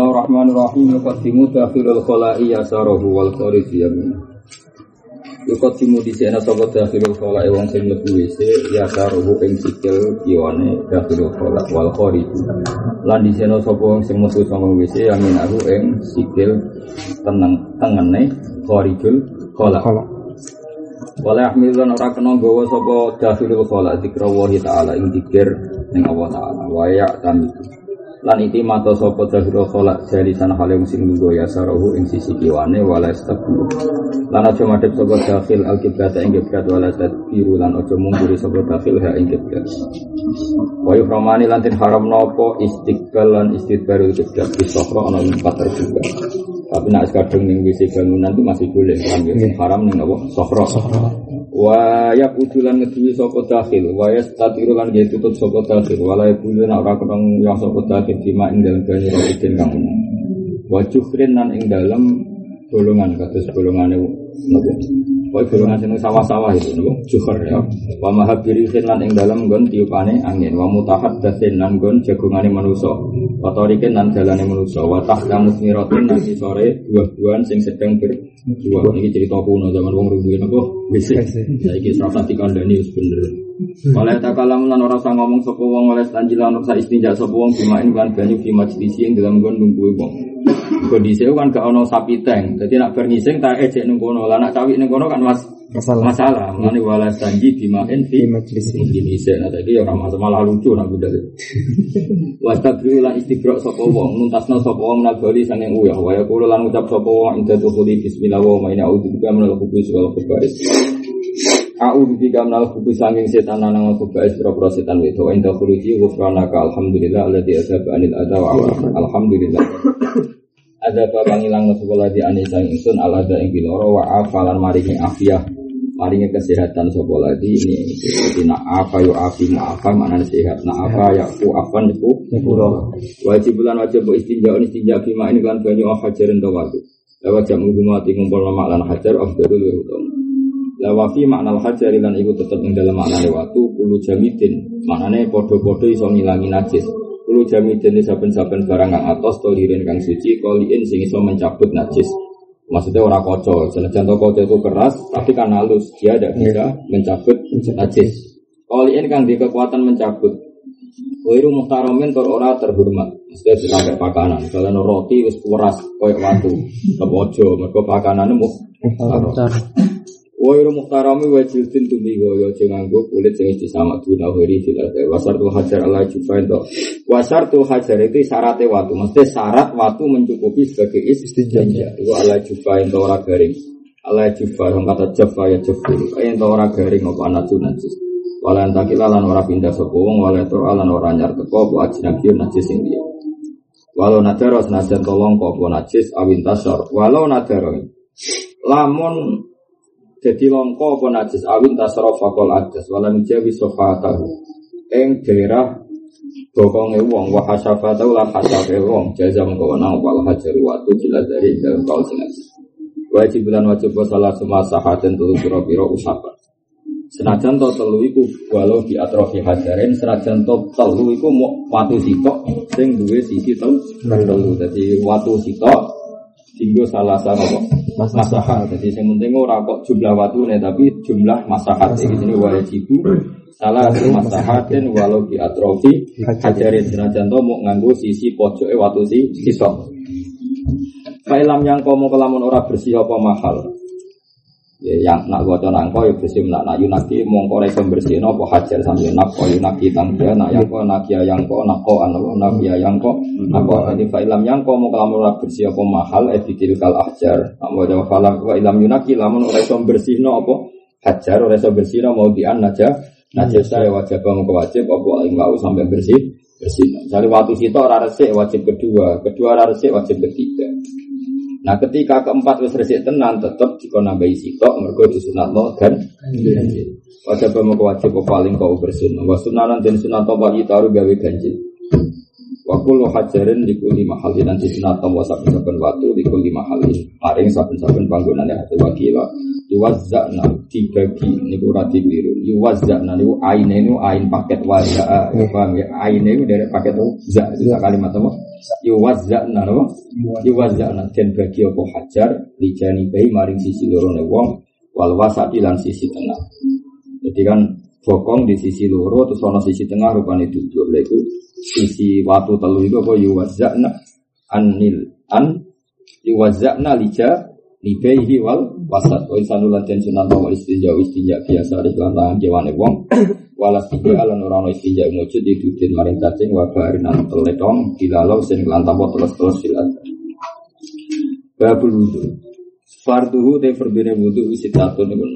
Bismillahirrahmanirrahim. Yuqaddimu dakhilul khala'i yasarahu wal kharij yamin. Yuqaddimu di sana sapa dakhilul khala'i wong sing mlebu WC yasarahu ing sikil kiwane dakhilul khala' wal kharij. Lan di sana sapa wong sing metu saka WC yamin aku ing sikil teneng tengene kharijul khala'. Wala ahmilun ora kena gawa sapa dakhilul khala' zikra wa ta'ala ing zikir ning Allah taala. Wa ya tamiku. Lan iki mata sapa dahiro kholak jari sana hale sing lunggo ya sarahu ing sisi kiwane wala istabu lan aja madhep sapa dakhil alqiblat ing qiblat wala tadbiru lan aja mungguri sapa dakhil ha ing qiblat wa yuhramani lan tin haram napa? Istiqbal lan istidbaru qiblat bisahra ana empat terbuka tapi nak kadang ning wisi bangunan itu masih boleh. Kan haram ning apa? Sahra wa ya udulan ngeduwi sapa dakhil wa ya statiru lan ge tutut sapa dakhil wala ya kudu nak ora ketong yang sapa dakhil bima ing dalem banyu rodin kang wa juhrin lan ing dalem golongan kados golongane Kau golongan sing sawah-sawah itu nopo juhur ya. Wa mahabirihin lan ing dalem nggon tiupane angin. Wa mutahad dasin lan nggon jagongane manusa. Wa tarikin lan dalane manusa. Wa tahkamus miratin lan sore buah-buahan sing sedang berbuah ini cerita kuno zaman wong rubuh nopo wis saiki serasa dikandani wis bener oleh takalam lan ora usah ngomong sapa wong oleh tanjilan ora istinja sapa wong bimain kan banyu di majlis ing dalam nggon nunggu wong. Kondisi kan gak ono sapi tank jadi nak bernising tak ejek nung kono. Lah nak cawik kono kan mas masalah. masalah. Mengenai wala tanji bimain di majlis ini sih nah tadi orang masalah lucu nak budal. Wastabri lan istigrok sapa wong. Muntasna sapa wong nabali sanging uyah. Wa yaqulu lan ucap sapa wong inda tukhuli bismillah wa ma'ina a'udzubika minal khubuthi wal khaba'is A'udzu bika minal khubuthi sanging setan lan khaba'is pira setan itu inda khuluji ghufranaka alhamdulillah alladzi azaba anil adha wa alhamdulillah. Ada babang ilang sekolah di anisang ingsun al ada ing biloro wa afalan maringi afiyah maringi kesehatan sapa lagi. Ini jadi nak apa yo afi apa mana sehat. Nak apa ya ku afan itu pura wajib bulan wajib istinja istinja bima ini kan banyu hajarin tawadu lewat jam ngumati ngumpul nama lan hajar afdalul wirudom lawafi makna hajar lan iku tetep ing dalam makna waktu puluh jamidin maknane podo-podo iso ngilangi najis Kulo jami jenis saben-saben barang kang atos tolirin kang suci koliin sing iso mencabut najis. Maksudnya orang kocok, senajan to kocok itu keras, tapi kan halus, dia tidak bisa mencabut najis. Koliin kang di kekuatan mencabut. Wiru muhtaromin tor ora terhormat. Maksudnya sampai pakanan. Kalau roti wis keras koyok watu, kepojo, mereka pakanannya mu. Wairu muhtarami wa jildin tumi goyo nganggo kulit sing sama duna hiri dilate wasar tu hajar ala jufain to. Wasar tu hajar itu syaratnya watu. Mesti syarat watu mencukupi sebagai istinja itu ala jufain to ora garing. Ala jufain kata jafa ya jafur ayen to ora garing apa anak najis. Wala antakila lan ora pindah sapa wong wala to lan ora nyar teko apa ajnabi najis sing dia walau nadaro senajan tolong apa najis awin tasor walau nadaro lamun jadi longko apa najis? Awin tasrof fakol ajas walam jawi sofatahu. Eng daerah bokonge wong. Wa hasafatahu lan hasafe wong. Jaza wal hajar watu bila dari dalam kaul sinajis wajib bulan wajib salah semua sahaten telu pira-pira usapan senajan to telu iku walau di atrofi hajarin senajan to telu iku watu sitok sing duwe sisi telu dadi watu sitok tinggal salah satu masahat. Jadi yang penting ora kok jumlah waktu nih tapi jumlah masahat. Di sini wajib salah satu masahatin walau di atrofi hajarin senajan to mau nganggo sisi pojoknya waktu si sisok. Kailam yang kamu kelamun ora bersih apa mahal. Ya yang nak gua nangko ya bersih nak nak yunaki mongko iso bersih apa hajar sambil nako yunaki tangga nak yang ko nak ya yang ko nako anu nak ya yang ko nako ini fa'ilam yang ko mau kelamun ora bersih apa mahal etikil kal hajar nak mau jawab falam wa ilam yunaki lamun iso bersih no apa hajar iso bersih no mau dian aja najis saya wajib kamu wajib apa mau sampai bersih bersih. Misalnya waktu situ ora resik wajib kedua, kedua ora resik wajib ketiga. Nah ketika keempat wis resik tenan tetep jika nambahi sitok mergo disunatno dan ganjil. Wajib mau wajib paling kau bersih. Wa sunanan dan sunat apa taruh gawe ganjil. Wa kullu hajarin di kulli mahallin nanti sunat wa saben-saben watu di kulli mahallin. Maring saben-saben panggonane hati wakila. Yuwazza'na dibagi niku ora dikliru. Yuwazza'na niku aine niku ain paket waza'a. Paham ya? Aine niku dari paket za itu kalimat apa? Yuwazza'na no yuwazza'na. Den bagi apa? Hajar lijani bayi maring sisi loro ne wong wal wasati lan sisi tengah. Jadi kan bokong di sisi loro terus ana sisi tengah rupane duduk. Lha iku sisi watu telu itu apa? Yuwazza'na anil an yuwazza'na lija libaihi wal wasat. Wa insanu lan den sunat wa istinja istinja biasa di lan tangan kewane wong walas tiga alan orang istinja mujud di dudin maring cacing wa barin an teletong dilalau sing lan tanpa teles-teles silat. Babul wudu. Farduhu te berbeda wudu sitatun niku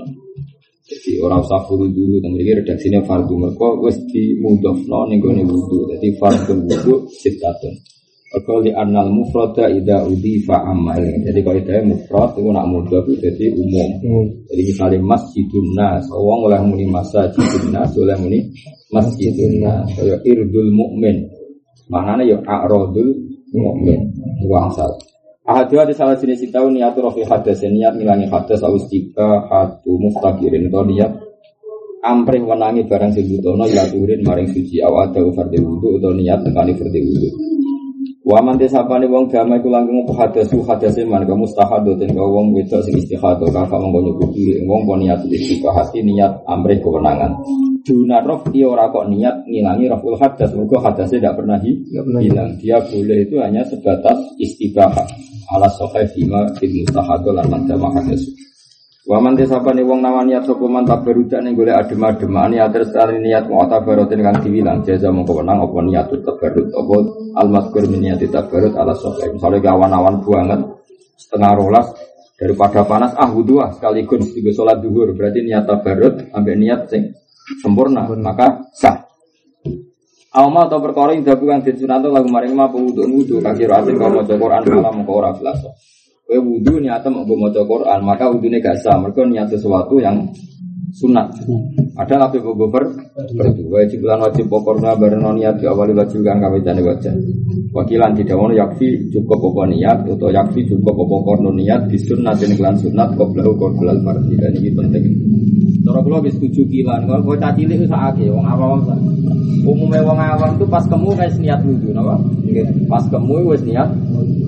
jadi orang usah furu dulu dan mereka redaksinya fardu mereka wes di mudofno nih gue wudu. Jadi fardu wudu sitatun Mereka li anal mufrada ida udifa amal. Jadi kalau itu mufrad itu nak mudah itu jadi umum. Hmm. Jadi misalnya masjidun nas, orang oleh muni masjidun nas, oleh muni masjidun nas. Irdul mukmin. Mana ya a'rodul mukmin. Wangsal. Ahadu ada salah jenis itu niat rofi hadas niat ngilangi hadas aus tiga hatu muftakirin atau niat amprih menangi barang sing butono ya turin maring suci awal ada fardhu wudu atau niat tekani fardhu wudu. Wa man desapane wong damai ku langkung hadasu hadase man ka mustahado den ka wong wedok sing istihadah kakak mongko nyukupi wong kon niat hati niat amrih kewenangan. Duna roh dia ora kok niat ngilangi rohul hadas mergo hadasnya tidak pernah hilang. Dia boleh itu hanya sebatas istibahah ala sahih fima fil mustahado lan madama hadas. Wa man desapane wong nawan niat sapa man tabarudak ning golek adem-adem niat terus niat mu'tabarotin kang diwilang jaza mongko wenang apa niat tabarut apa al-mazkur min niat tabarut ala sahih. Misale awan-awan banget setengah rolas daripada panas ah wudu ah sekaligus tiga sholat duhur berarti niat tabarut ambek niat sing sempurna maka sah. Alma atau perkara yang dilakukan di lagu maring ma wudu wudu kaki rasin kalau mau Quran malam mau ora Kue wudhu niatnya mau baca Quran, maka wudhunya gak sah. Mereka niat sesuatu yang sunat. Ada nabi bobo ber berdu. Wajib lan wajib pokoknya bareng niat di awal wajib kami jani wajah. Wakilan tidak mau yakfi cukup pokok niat atau yakfi cukup pokok niat di sunat dan kelan sunat kau belau kau belal marti dan ini penting. Cara kula wis tujuh kilan, kalau kowe caci cilik wis akeh wong awam. Umume wong awam itu pas kemu wis niat wudu napa? Pas kemu wis niat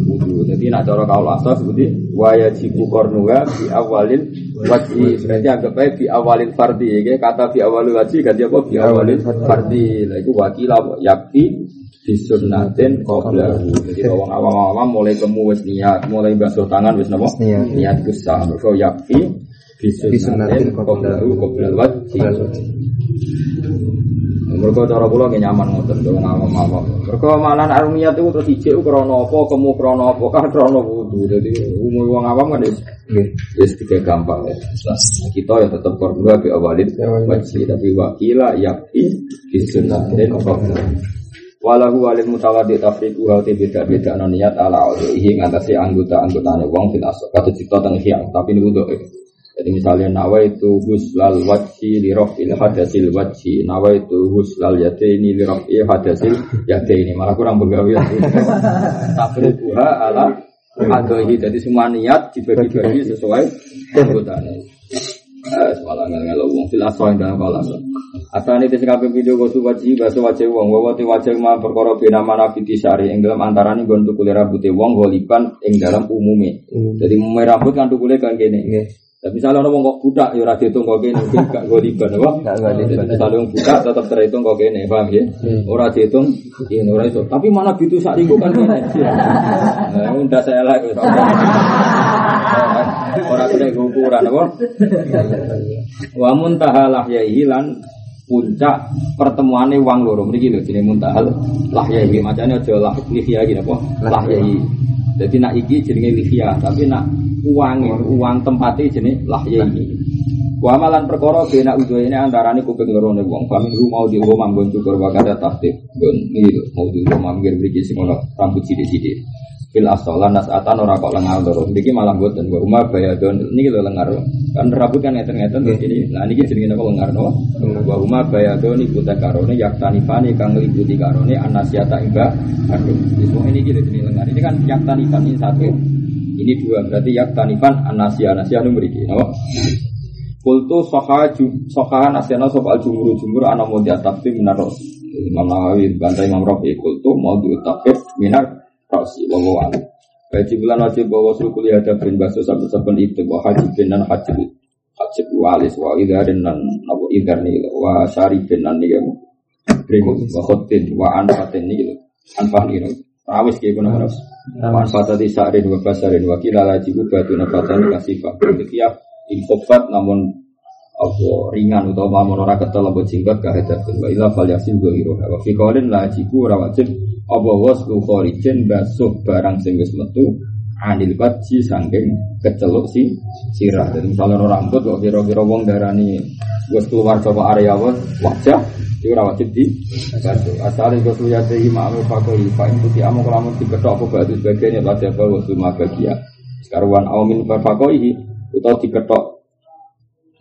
wudu. Jadi nak cara kaul asas seperti waya jibu kornuga di awalin wajib. Berarti anggap aja di awalin fardi. Ya. Kata di awalin wajib ganti apa? Di awalin fardi. Lah itu wakilah yakti disunnatin qabla. Jadi orang awam-awam mulai kemu wis niat, mulai basuh tangan wis napa? Niat kusah. Mergo yakti disunnatin qabla qabla wajib. Mereka cara pulau gak nyaman ngoten dong ngawam ngawam. Mereka malah arumia itu terus ijek krono apa, kemu krono apa, kan krono wudhu. Jadi umum uang awam kan ya tiga gampang ya. Kita ya tetap korban bi awalin wajib tapi wakila yakti disunatin apa. Walahu walil mutawadi tafriku hati beda-beda niat ala aulihi ngatasi anggota-anggotanya wong fil asok. Kata cipta tengah tapi ini untuk jadi misalnya nawa itu huslal wajhi lirof il hadasil wajhi, nawa itu huslal ini lirof il hadasil ini malah kurang bergawe. Tapi buha ala adohi. Jadi semua niat dibagi-bagi sesuai kebutuhannya. Eh, angel ngelo wong fil aswa ing dalam kala. Asane tes kabeh video gosu wajib baso wajib wong wawa te wajib ma perkara bina mana fiti sari ing dalam antarane nggon tukule rambute wong goliban ing dalam umume. Hmm. Jadi umume rambut kan tukule kan kene. Tapi misalnya orang kok budak, ya rasa itu kok mungkin gak goliban, apa? Misalnya orang budak tetap terhitung kok kene, paham ya? Hmm. Orang dihitung, ini orang itu. Tapi mana bitu saat itu kan kene. Nah, udah saya lagi. Orang kena ukuran, apa? Wa muntahalah ya hilan puncak pertemuannya wang loro mriki lho jenenge muntahal lahyahi macane aja lah lihya iki apa lahyahi jadi nak iki jenenge lihya tapi nak uang uang tempatnya jenis lahya ini. Wa amalan perkara bena ini antarane kuping loro ne wong kami ru mau di rumah nggon cukur wakada tasdif nggon iki mau di rumah ngir mriki sing rambut sithik-sithik. Fil asolan nasatan ora kok lengar loro. Niki malah mboten wa umma bayadon niki lho lengar. Kan rambut kan ngeten-ngeten ini. Nah niki jenenge napa lengar no? Wa umma bayadon iku takarone yaktanifani kang ngeliputi karone anasiata iba. Aduh, ini iki jenenge lengar. Ini kan yaktanifan ini satu. Ini dua berarti yak tanifan anasia anasia nu mriki napa? Kultu soha soha nasional soal jumur jumur anak mau diatapi minaros. Imam Nawawi bantai Imam Rafi kultu mau diutapir minar rosi wawa Wajib bulan wajib bawa suku lihat bin baso saben saben itu bawa haji bin dan haji haji walis wa dan abu idar nih wa syari bin dan nih Berimu wa khotin wa anfatin nih anfah nih Rawis kayak guna harus manfaat di sa'rin wa basarin wa kila laji batu nafatan kasifah Ketika infofat namun apa ringan utawa mamun ora ketel apa jingkat ka hadapun wa ila fal yasil wa fi qaulin la jibu ora wajib apa waslu kharijin basuh barang sing wis metu anil baji saking keceluk si sirah. Jadi misalnya orang rambut kok kira-kira wong darani wis keluar coba area wajah itu ora wajib di basuh. Asal itu suya tehi ma'amil fakoi fa in tuti amu kelamun diketok apa batu sebagainya wajib bahwa suma bagia sekarang wan aumin fakoi atau diketok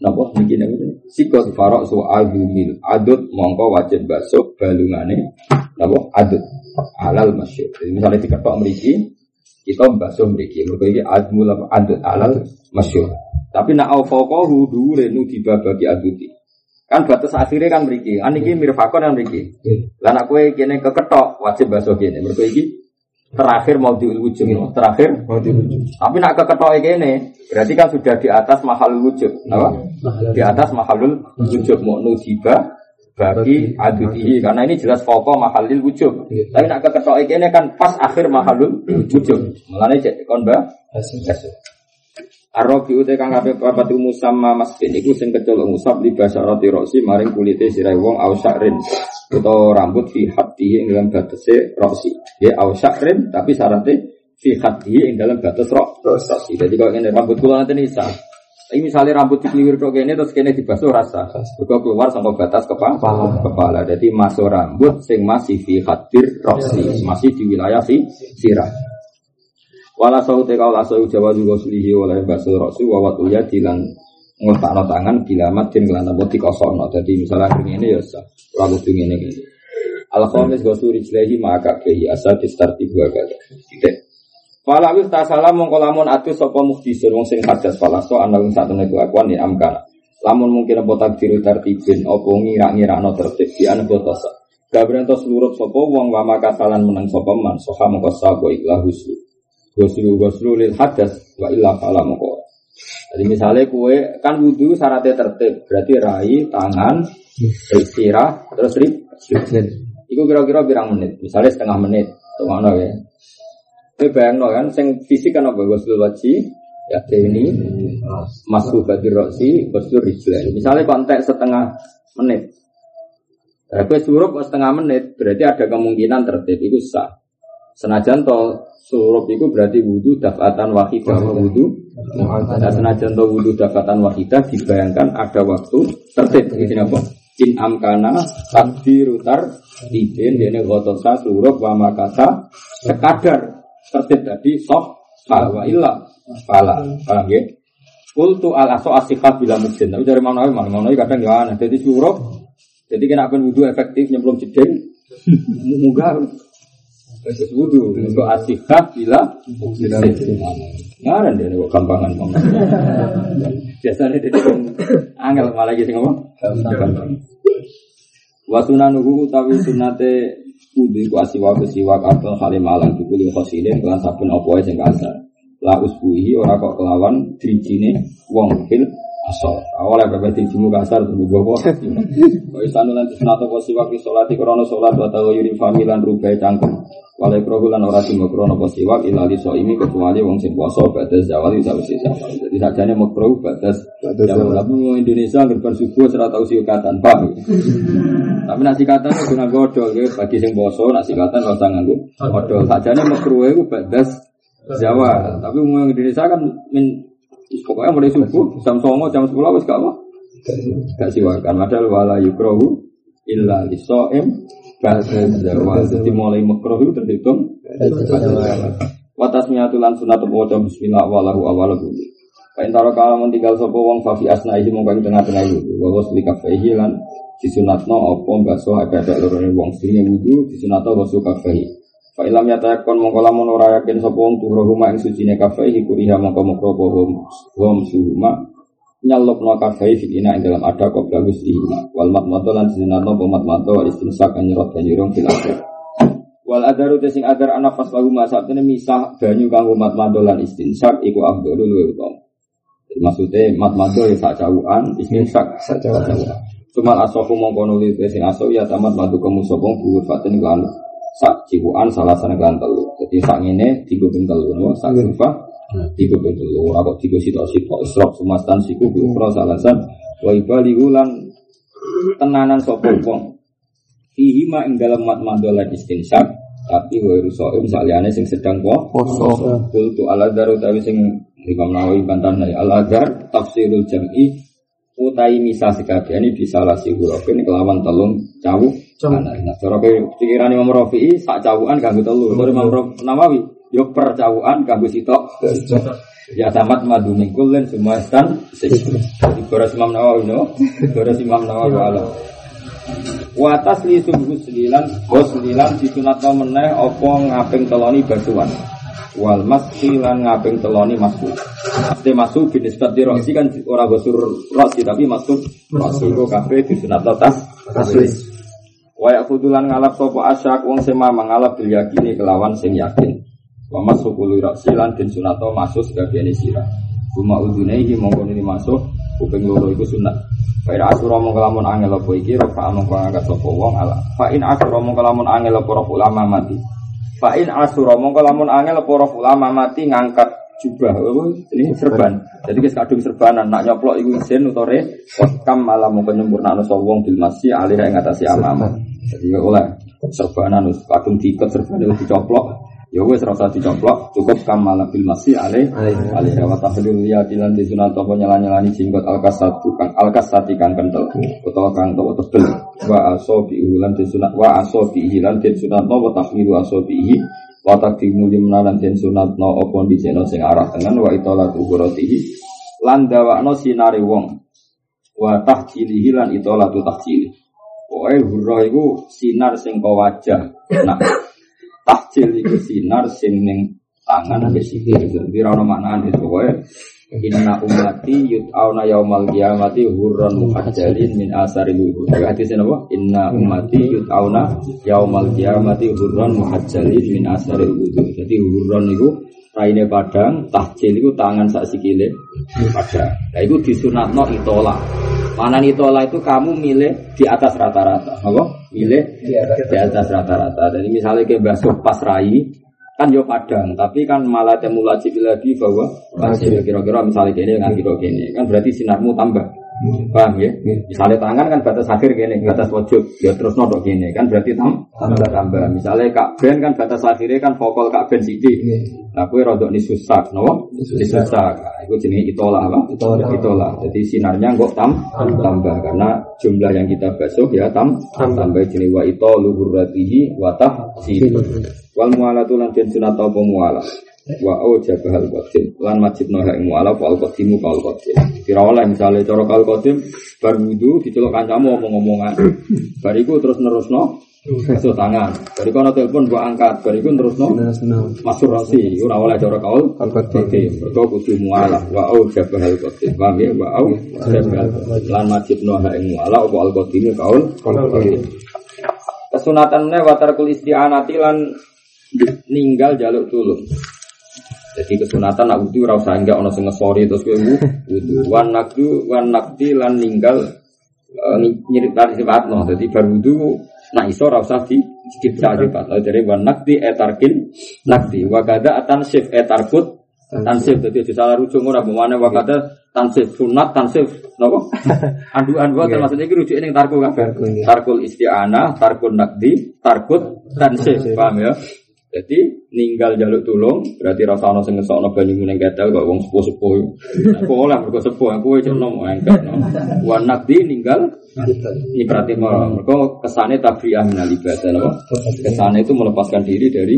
Napa niki niku sikot farok su adumil adut mongko wajib basuh balungane napa adut alal masyur. Jadi misalnya diketok mriki kita basuh mriki. Mergo iki admul adut alal masyur. Tapi nak au faqahu dhuwure nu dibabagi aduti. Kan batas akhirnya kan mriki. An iki mirfakon yang mriki. Lah nak kowe kene keketok wajib basuh kene. Mergo iki terakhir mau diwujud. Itu terakhir? Mau diwujud. Tapi nak keketok ini berarti kan sudah di atas mahal wujud. Apa? Di atas mahalul wujud. Mau nudiba bagi adutihi karena ini jelas pokok mahalil wujud. Tapi nak keketok ini kan pas akhir mahalul wujud. Mulanya cek kon ba Arabi uti kang kabeh papat sama masjid iku sing kecolok musab di roti rosi maring kulite sirai wong au syakrin utawa rambut fi hati ing dalam batase rosi. Ya au tapi syaratnya fi hati ing dalam batas rosi. Jadi kalau ini rambut kula nanti nisa. Ini misalnya rambut dikeliwir kok ini terus kene dibasuh rasa. Juga keluar sampai batas kepala. Kepala. kepala. Jadi masuk rambut sing masih fi hadir rosi, masih di wilayah fi sirah. Wala saute lasau jawa juga sulihi oleh basul rasul wawat uya ngotakno tangan dilamat din kelana boti kosono. Jadi misalnya ini ya sah. Lagu ini ini. Al khamis gosuri jlehi maka kehi asal distarti dua kali. Tidak. Fala wis ta salam mongko lamun atus sapa muhdisun wong sing hadas fala so ana wong satune kelakuan ni amkana. Lamun mungkin apa takdiru tertibin apa ngira-ngirakno tertib di ana botosa. Gabren to seluruh sapa wong wa makasalan menang sapa man soha mongko sabo ikhlas husnu. Goslu goslu lil hadas wa illa fala. Jadi misalnya kue kan wudhu syaratnya tertib, berarti rai, tangan, istirahat, terus rib, Iku kira-kira birang menit, misalnya setengah menit, tuh mana ya? Tapi bayang no kan, sing fisik kan apa? Goslu wajib, ya ini. Masuk badi roksi, goslu rijlan. Misalnya konteks setengah menit, Tapi surup setengah menit, berarti ada kemungkinan tertib, itu sah. Senajan to surup itu berarti wudhu dafatan wahidah wudhu nah, senajan to wudhu dafatan wahidah dibayangkan ada waktu tertib. Di sini apa? In amkana takdirutar tibin dene gotosa surup wa makasa sekadar. Tertib tadi soh wa illa pala paham ya? Kultu al aso asikah bila mungkin tapi dari mana mana mana kadang ya aneh jadi surup jadi kena pun wudhu efektif nyemplung jeding munggah Terus wudhu untuk asikah bila Ngaran dia kok gampangan ngomong. Biasanya dia angel malah gitu ngomong. Wasuna nunggu utawi sunate wudhu iku asiwa kesiwak atau halimalan dikuli khosile kelan sabun apa sing kasar. La usbuhi ora kok kelawan drijine wong fil asal. Awalnya bapak tinggimu kasar tunggu bawa kau istanu nanti senato waktu sholat di krono sholat atau yuri familan rubai cangkem. Walai krohulan ora tunggu krono posi waktu ilali so ini kecuali wong sing poso batas jawal itu harus zawal jadi sajanya mau kroh batas jawal tapi Indonesia ngerban subuh serata usia katan pak. Tapi nasi katan itu guna godol ya. Bagi sing poso nasi katan rasa nganggu godol sajanya mau kroh itu batas jawal tapi umum Indonesia kan min Pokoknya mulai subuh jam songo jam sepuluh wis gak apa. Gak siwakan. Padahal wala yukrohu illa lisoem bahasa Jawa. Jadi mulai makroh itu terhitung. Watas miatulan sunat waca bismillah walahu awalahu. Kain taro kalau tinggal sopo wong fafi asna isi mongkang tengah-tengah itu. Wawa suli kafehi lan disunatno opo baso ebedek lorone wong sini wudu disunatno wasu kafehi. Fa ilam yatakon mongko lamun ora yakin sapa wong tuh huma ing sucine kafe iku riha mongko mongko bohom hum suhuma nyalopno kafe fil ina ing dalam ada kok bagus ihma wal matmato lan sinarno pemat mato istinsak nyerot banyurung fil akhir wa Wal adaru sing adar anak pas lagu masak ini misah banyu kanggo mat madolan istinsak iku abdul luwe utama. Maksudnya mat madol ya sak jauhan, istinsak sak jauhan. Cuma asofu mongko nuli sing aso ya tamat madu kamu sopong buur fatin kan sak cipuan salah sana kan telu. Jadi sak ngene tiga ping telu no sak kurva tiga ping telu. Aku tiga sito sito isrok sumastan siku bukro salasan wa ibali ulan tenanan sopong wong Fihi ma ing dalam mat madolan istinsak tapi wa rusoim saliyane sing sedang po Poso. Kultu ala daru tawi sing Imam Nawawi bantan dari al adar tafsirul jam'i utai misa sekabehane disalasi hurufin kelawan telung cawu kanan. Nah, cara kowe pikiran Imam Rafi'i sak cawukan kanggo telu. Cara Imam Nawawi yo per cawukan kanggo sitok. Ya tamat madu mingkulin semua stan. Jadi boros Imam Nawawi no. Boros Imam Nawawi ala. Wa tasli subuh selilan, bos selilan disunatno meneh apa ngaping teloni basuhan. Wal masfi lan ngaping teloni masuk. Pasti masuk bin nisbat diroksi kan ora gosur roksi tapi masuk masuk kok kabeh disunatno tas tasli. Wa yakudulan ngalap sapa asyak wong sema mangalap bil yakini kelawan sing yakin. Wa masuk kulu roksi lan din sunatno masuk sebagian sira. Cuma udune iki mongko ini masuk kuping loro iku sunat. Fa in asura mongko lamun angel apa iki rafa mongko angkat sapa wong ala. Fa in asura mongko lamun angel apa ulama mati. Fa in asura mongko lamun angel apa ulama mati ngangkat jubah apa ini serban. Jadi wis kadung serbanan nak nyoplok iku isin utore kam malah mongko nyempurnakno sapa wong bil masih alih ing ngatasi amama. Jadi ya oleh serbanan wis kadung diikat serban wis dicoplok. Ya wis rasa dicoplok cukup kam malah bil masih alih alih wa tahlil ya dilan di sunat apa nyala-nyalani jenggot alkasatu kang alkasati kang kental utawa kang tawa tebel wa aso bi ulan di sunat wa aso bi hilan di sunat wa tahlilu aso bi wa takdimu limnalan den sunat no apa di seno sing arah tengen wa itolatu huratihi lan dawakno sinare wong wa tahjilihi lan itolatu tahjili Pokoknya hurrah itu sinar sing kau wajah. Nah, tahjil itu sinar sing ning tangan sampai sikil. Jadi rano maknaan itu pokoknya Inna ummati yut'auna yaumal qiyamati hurran muhajjalin min asari wudu. Jadi hadisnya apa? Inna ummati yut'auna yaumal qiyamati hurran muhajjalin min asari wudu. Jadi hurran itu raine padang, tahjil itu tangan sak sikile padang. Itu disunatno itola. Mana itola itu kamu milih di atas rata-rata. Apa? Milih di atas rata-rata. Jadi misalnya ke basuh pas rai, kan yo padang, tapi kan malah temu lagi lagi bahwa masih kira-kira misalnya gini nggak kira gini, kan berarti sinarmu tambah. Paham ya? Misalnya tangan kan batas akhir gini, batas pojok, ya terus nodok gini, kan berarti tam tambah tambah. Misalnya kak ben kan batas akhirnya kan vokal kak ben siji. Nah, kue rodok ni susak, no? Susak. Nah, itu jenis itolah apa? Itolah. Itolah. Jadi sinarnya kok tam tambah karena jumlah yang kita basuh ya tam tambah jenis wa ito luhuratihi wa tahsil. Wal mualatu lan den sunat apa muala. Wa au jabahal qadim lan majib noha ing muala fa al qadimu fa al qadim. Kira oleh misalnya cara kal qadim bar wudu diceluk kancamu omong-omongan. Bariku terus nerusno basuh tangan. Bariku ana telepon mbok angkat. Bariku terusno masuk rosi. Ora oleh cara kaul Kal qadim. qadim. Mergo kudu muala wa au jabahal qadim. Paham ya? Wa au qadim. lan majib noha ing muala apa al qadimu kaul qadim. Kesunatannya watarkul isti'anati lan ninggal jaluk tulung. Jadi kesunatan nak wudu ora usah enggak ono sing ngesori terus kowe wudu. Wan nakdu wan nakdi lan ninggal eh, nyirit tadi sifatno. Jadi bar wudu nak iso ora usah di sedikit sifat. Jadi wan nakdi etarkin nakdi. Wa kada atansif etarkut tansif. Jadi aja salah rujuk ora bagaimana wa kada tansif sunat tansif napa? Anduan wa maksudnya iki rujuke ning tarku kabeh. Tarku. Tarkul isti'anah, tarkul nakdi, tarkut tansif. Paham ya? Jadi ninggal jaluk tulung berarti rasa ono sing ngesokno banyu ning gatel kok wong sepuh-sepuh. Aku oleh mergo sepuh aku wis nom engket no. Wa nakdi ninggal ini berarti mereka kesane tabriyah minal ibadah apa? Kesane itu melepaskan diri dari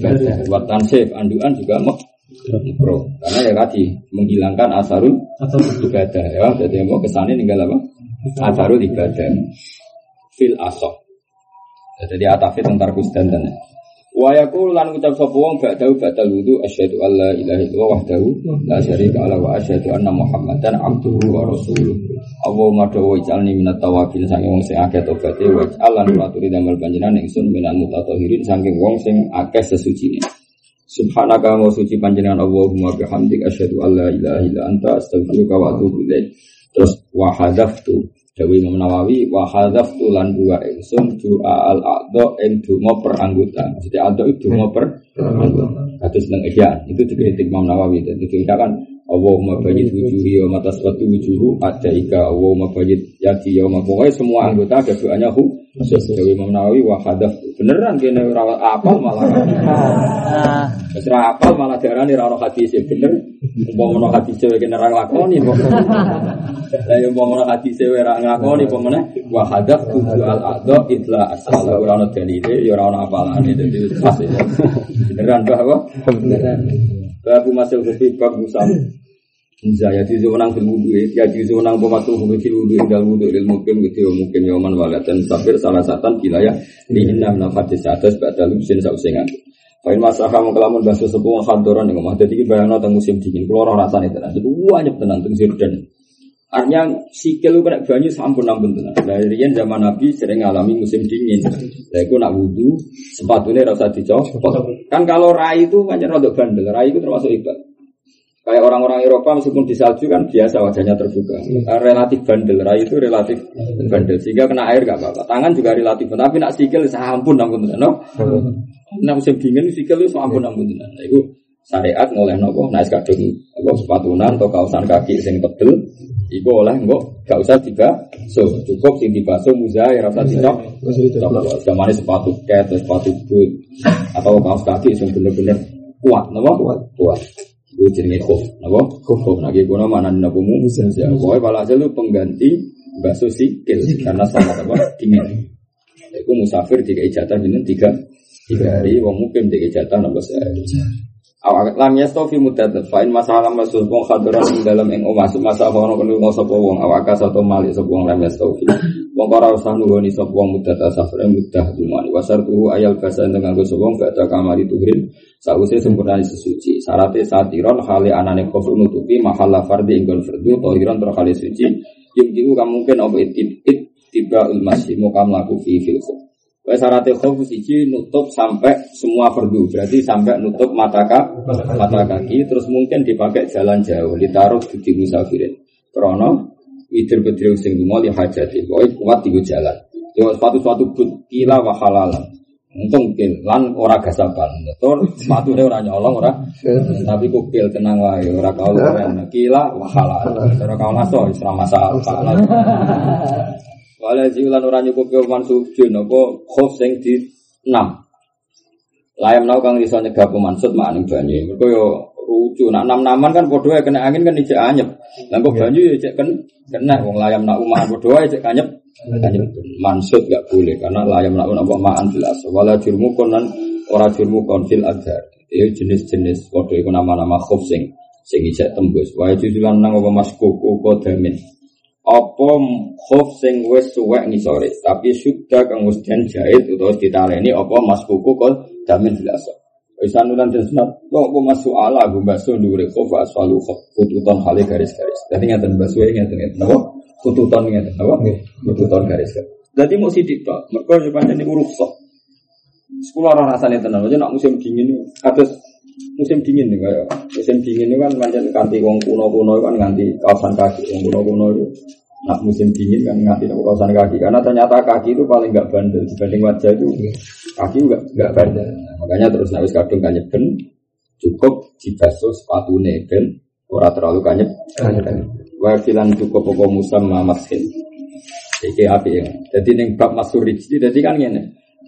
ibadah. Wa tansif anduan juga mau Bro, karena ya tadi menghilangkan asarul ibadah ya. Jadi mau kesane ninggal apa? Asarul ibadah. Fil asok. Jadi atafit tentang kusdanten. Wa yaqulu lan ngucap sapa wong ba'dahu ba'dal wudu asyhadu alla ilaha illallah wahdahu la syarika lahu wa asyhadu anna muhammadan abduhu wa rasuluh. Allahumma dawa ij'alni minat tawabin saking wong sing akeh tobaté wa ij'alan waturi damel panjenengan ingsun minal mutatahhirin saking wong sing akeh sesucine. Subhanaka wa suci panjenengan Allahumma bihamdik asyhadu alla ilaha illa anta astaghfiruka wa atubu ilaik. Terus wa hadaftu Dawi Imam Nawawi wa hadzaf tulan dua ingsun doa al aqdo ing donga per anggota. Maksudnya aqdo itu donga per anggota. Kados nang ihya itu dikritik Imam Nawawi dan itu kan Allahumma bayyid wujuhi wa mata suatu wujuhu ada ika Allahumma bayyid yadi ya pokoknya semua anggota ada doanya hu. Dawi Imam Nawawi wa hadaf beneran kene ora apal malah. Ora apal malah diarani ora ono hadis bener. Umpama ono hadis kene ora lakoni lah yang mau ngono hati sewe ra ngakoni apa meneh? Wa hadaf tuju al ado itla asal. Ora ono dalile ya ono apalane ya. Beneran bahwa beneran. Babu masih lebih bab musam. Zaya di zona fil wudu ya di zona pematu fil wudu indal wudu lil mungkin gitu mungkin yoman walatan sabir salah satan wilayah di enam nafat di atas badal lusin sausengan. Kain masalah mengkelamun bahasa sepuh kantoran yang ngomong. Jadi bayangno tentang musim dingin. Orang rasanya tenan, itu banyak tenan tentang sirdan. Artinya sikil kena banyu sampun ampun tenan. Dari zaman Nabi sering ngalami musim dingin. Lah iku nak wudu sepatunya rasa dicopot. Kan kalau rai itu macam rada bandel. Rai itu termasuk ibadah. Kayak orang-orang Eropa meskipun di salju kan biasa wajahnya terbuka. Relatif bandel, rai itu relatif bandel sehingga kena air gak apa-apa. Tangan juga relatif, tapi nak sikil sampun ampun tenan. No? Nah musim dingin sikil itu sampun ampun tenan. Nah, itu syariat ngoleh nopo naik kadung apa sepatunan atau kaosan kaki sing tebel iku oleh enggak gak usah tiga so cukup sing dibaso muza ya rasa tidak zaman sepatu ket sepatu boot atau kaos kaki sing bener-bener kuat nopo kuat. Kuat. Itu jenenge khuf nopo khuf. Lagi guna mana nopo mu ya pokoknya kalau hasil itu pengganti baso sikil karena sangat apa? Dingin. Itu musafir tiga ijatah ini tiga. Tiga hari. Wong mungkin tiga ijatah nopo sehari Awak lam yastofi mudat fa'in masalah masul wong khadran ing dalam ing omah semasa ono wong sapa wong awak satu malik sapa wong lam yastofi wong ora usah nuwuni sapa wong mudat safar mudah dumani wasar tuhu ayal basa dengan sapa wong ba'da kamari tuhrin sause sempurna sesuci syaratnya satiron hale anane kofu nutupi mahalla fardi ing fardu tahiran ter hale suci. Yang diu mungkin it it tiba masih mau kamu laku fi fil Wes syarat khuf siji nutup sampai semua fardu. Berarti sampai nutup mata kaki, mata kaki terus mungkin dipakai jalan jauh ditaruh di musafirin. Krono widir bedri sing lunga li hajati. Pokoke kuat tiga jalan. Yo sepatu-sepatu but kila wa halalan. Untung kil lan ora gasaban. Tur sepatune ora nyolong ora. Tapi kukil tenang wae ora kaul. Kila wa halal. Ora kaul aso ora masalah. Wala ziulan ora nyukupi man sujud apa khof sing di enam. Layam nau kang iso nyegah pemansut maning banyu. Mergo yo rucu. Nak enam-naman kan padha kena angin kan ijek anyep. Lah kok banyu yo cek kan kena wong layam nak umahan padha wae cek anyep. Anyep mansut gak boleh karena layam nak apa maan jelas. Wala jurmu konan ora jurmu kon fil adhar. Itu jenis-jenis padha iku nama-nama khof sing sing ijek tembus. Wae jujulan nang apa mas koko kodamin apa khuf sing wis suwek ngisore tapi sudah kang wis den jahit utawa ditaleni apa mas kuku kok damin jelas Bisa nulan dan sunat, lo apa masuk ala gue baso dure khuf aswalu khuf kututan hale garis-garis. Jadi ngatain baso ini ngatain ngatain apa? Kututan ngatain apa? Kututan garis-garis. Jadi mau sidik pak, mereka sepanjang ini uruk sok. Sekolah orang rasanya tenang aja nak musim dingin atas musim dingin nih kayak musim dingin itu kan macam ganti wong kuno kuno kan ganti kawasan kaki. Wong kuno kuno itu nah musim dingin kan ganti kawasan kaki. Karena ternyata kaki itu paling nggak bandel. Dibanding wajah itu kaki nggak nggak bandel. Nah, makanya terus nabis kadung kanyep ben cukup dibasuh sepatu ben ora terlalu kanyep wakilan cukup pokok musam maskin Iki api ya. Jadi neng bab masuk rijli, jadi kan gini.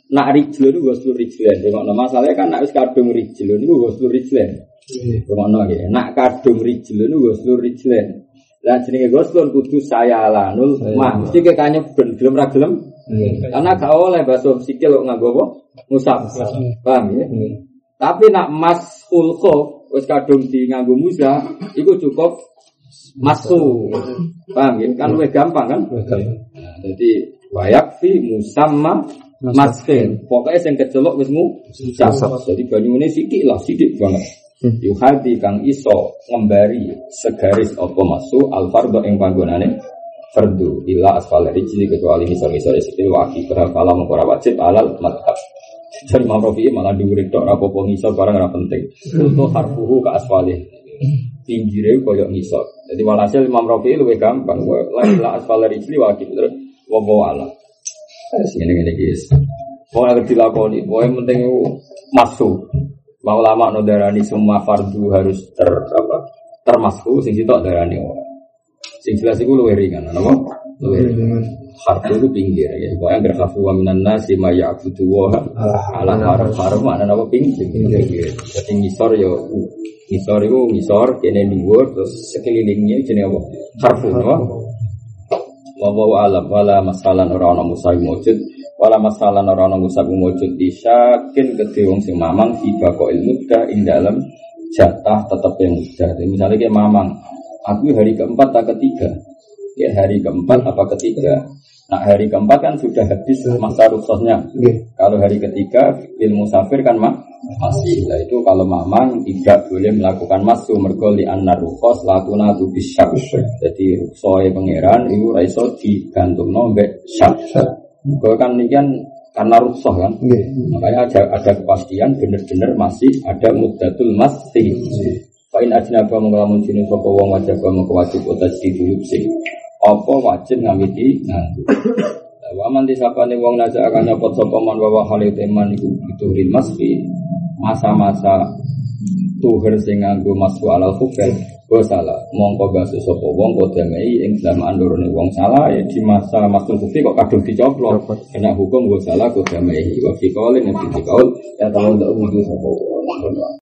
Nak rijlo itu gue rijlen. Tengok masalahnya kan nak kadung rijlo itu gue rijlen. Tengok no ya. Nak kadung rijlo itu rijlen. Dan jenenge goslon kudu saya lanul mah. Mesti kayak kanya ben gelem ra gelem. Karena gak oleh bakso sikil kok nganggo apa? Musab. Paham ya? Tapi nak mas khulkho wis kadung di nganggo musa, iku cukup masuk. Paham ya? Kan lebih gampang kan? Nah, jadi wayak fi musamma maskin. Pokoknya sing kecelok wis ngucap. Jadi banyu ini sidik lah, sidik banget. Yuhadi kang iso ngembari segaris apa masuk al fardo ing panggonane fardu ila asfal rijli kecuali misal-misal sikil waki kala mengkora wajib alal madhab. Jadi Imam Rafi'i malah diurik tok apa ngisor barang ora penting. Untuk harfuhu ke asfalih. Pinggire koyo ngisor. Jadi walhasil Imam Rafi'i luwih gampang. La ila asfal rijli waki terus wa alam. Ini ini guys. Pokoknya dilakoni, pokoknya penting masuk. Mau lama no darani semua fardu harus ter apa termasuk sing sitok darani ora. Sing jelas iku luwih ringan, napa? Luwih ringan. Fardu itu pinggir ya. Pokoknya berhafu wa minan nasi ma ya'budu wa ala haram haram mana napa pinggir. Jadi ngisor yo ngisor itu ngisor kene dhuwur terus sekelilingnya jenenge apa? Harfu napa? Wa alam wala masalan ora ana musai mujud wala masalah ora ana ngusak wujud disyakin kedhe wong sing mamang tiba kok ilmu dah ing dalam jatah tetap yang mudah. Misalnya kayak mamang, aku hari keempat atau ketiga, ya hari keempat apa ketiga. Nah hari keempat kan sudah habis masa rukhsahnya. Kalau hari ketiga ilmu safir kan mah masih. Nah itu kalau mamang tidak boleh melakukan masu mergoli anar rukhos lakuna tu bisa. Jadi rukhsah pangeran itu raiso digantung nombek syak. Gue kan ini kan karena rusuh kan, makanya ada, ada kepastian benar-benar masih ada mudatul masih. Fa'in ajnaba mengelamun jenis sopo wong wajib wajib utas di dulu sih. Apa wajib ngamiti nganggu. Waman disapa nih wong naja akan nyopot sopo man bawa halil teman itu itu ril masfi masa-masa tuhir sing nganggo masfu alal kufel Gue salah, mongko gak sesopo wong kok damai ing dalam andurane wong salah ya di masa maksud bukti kok kadung dicoplok. Kena hukum gue salah kok damai. Wa fi qaulin fi qaul. Ya tahu ndak wudu sopo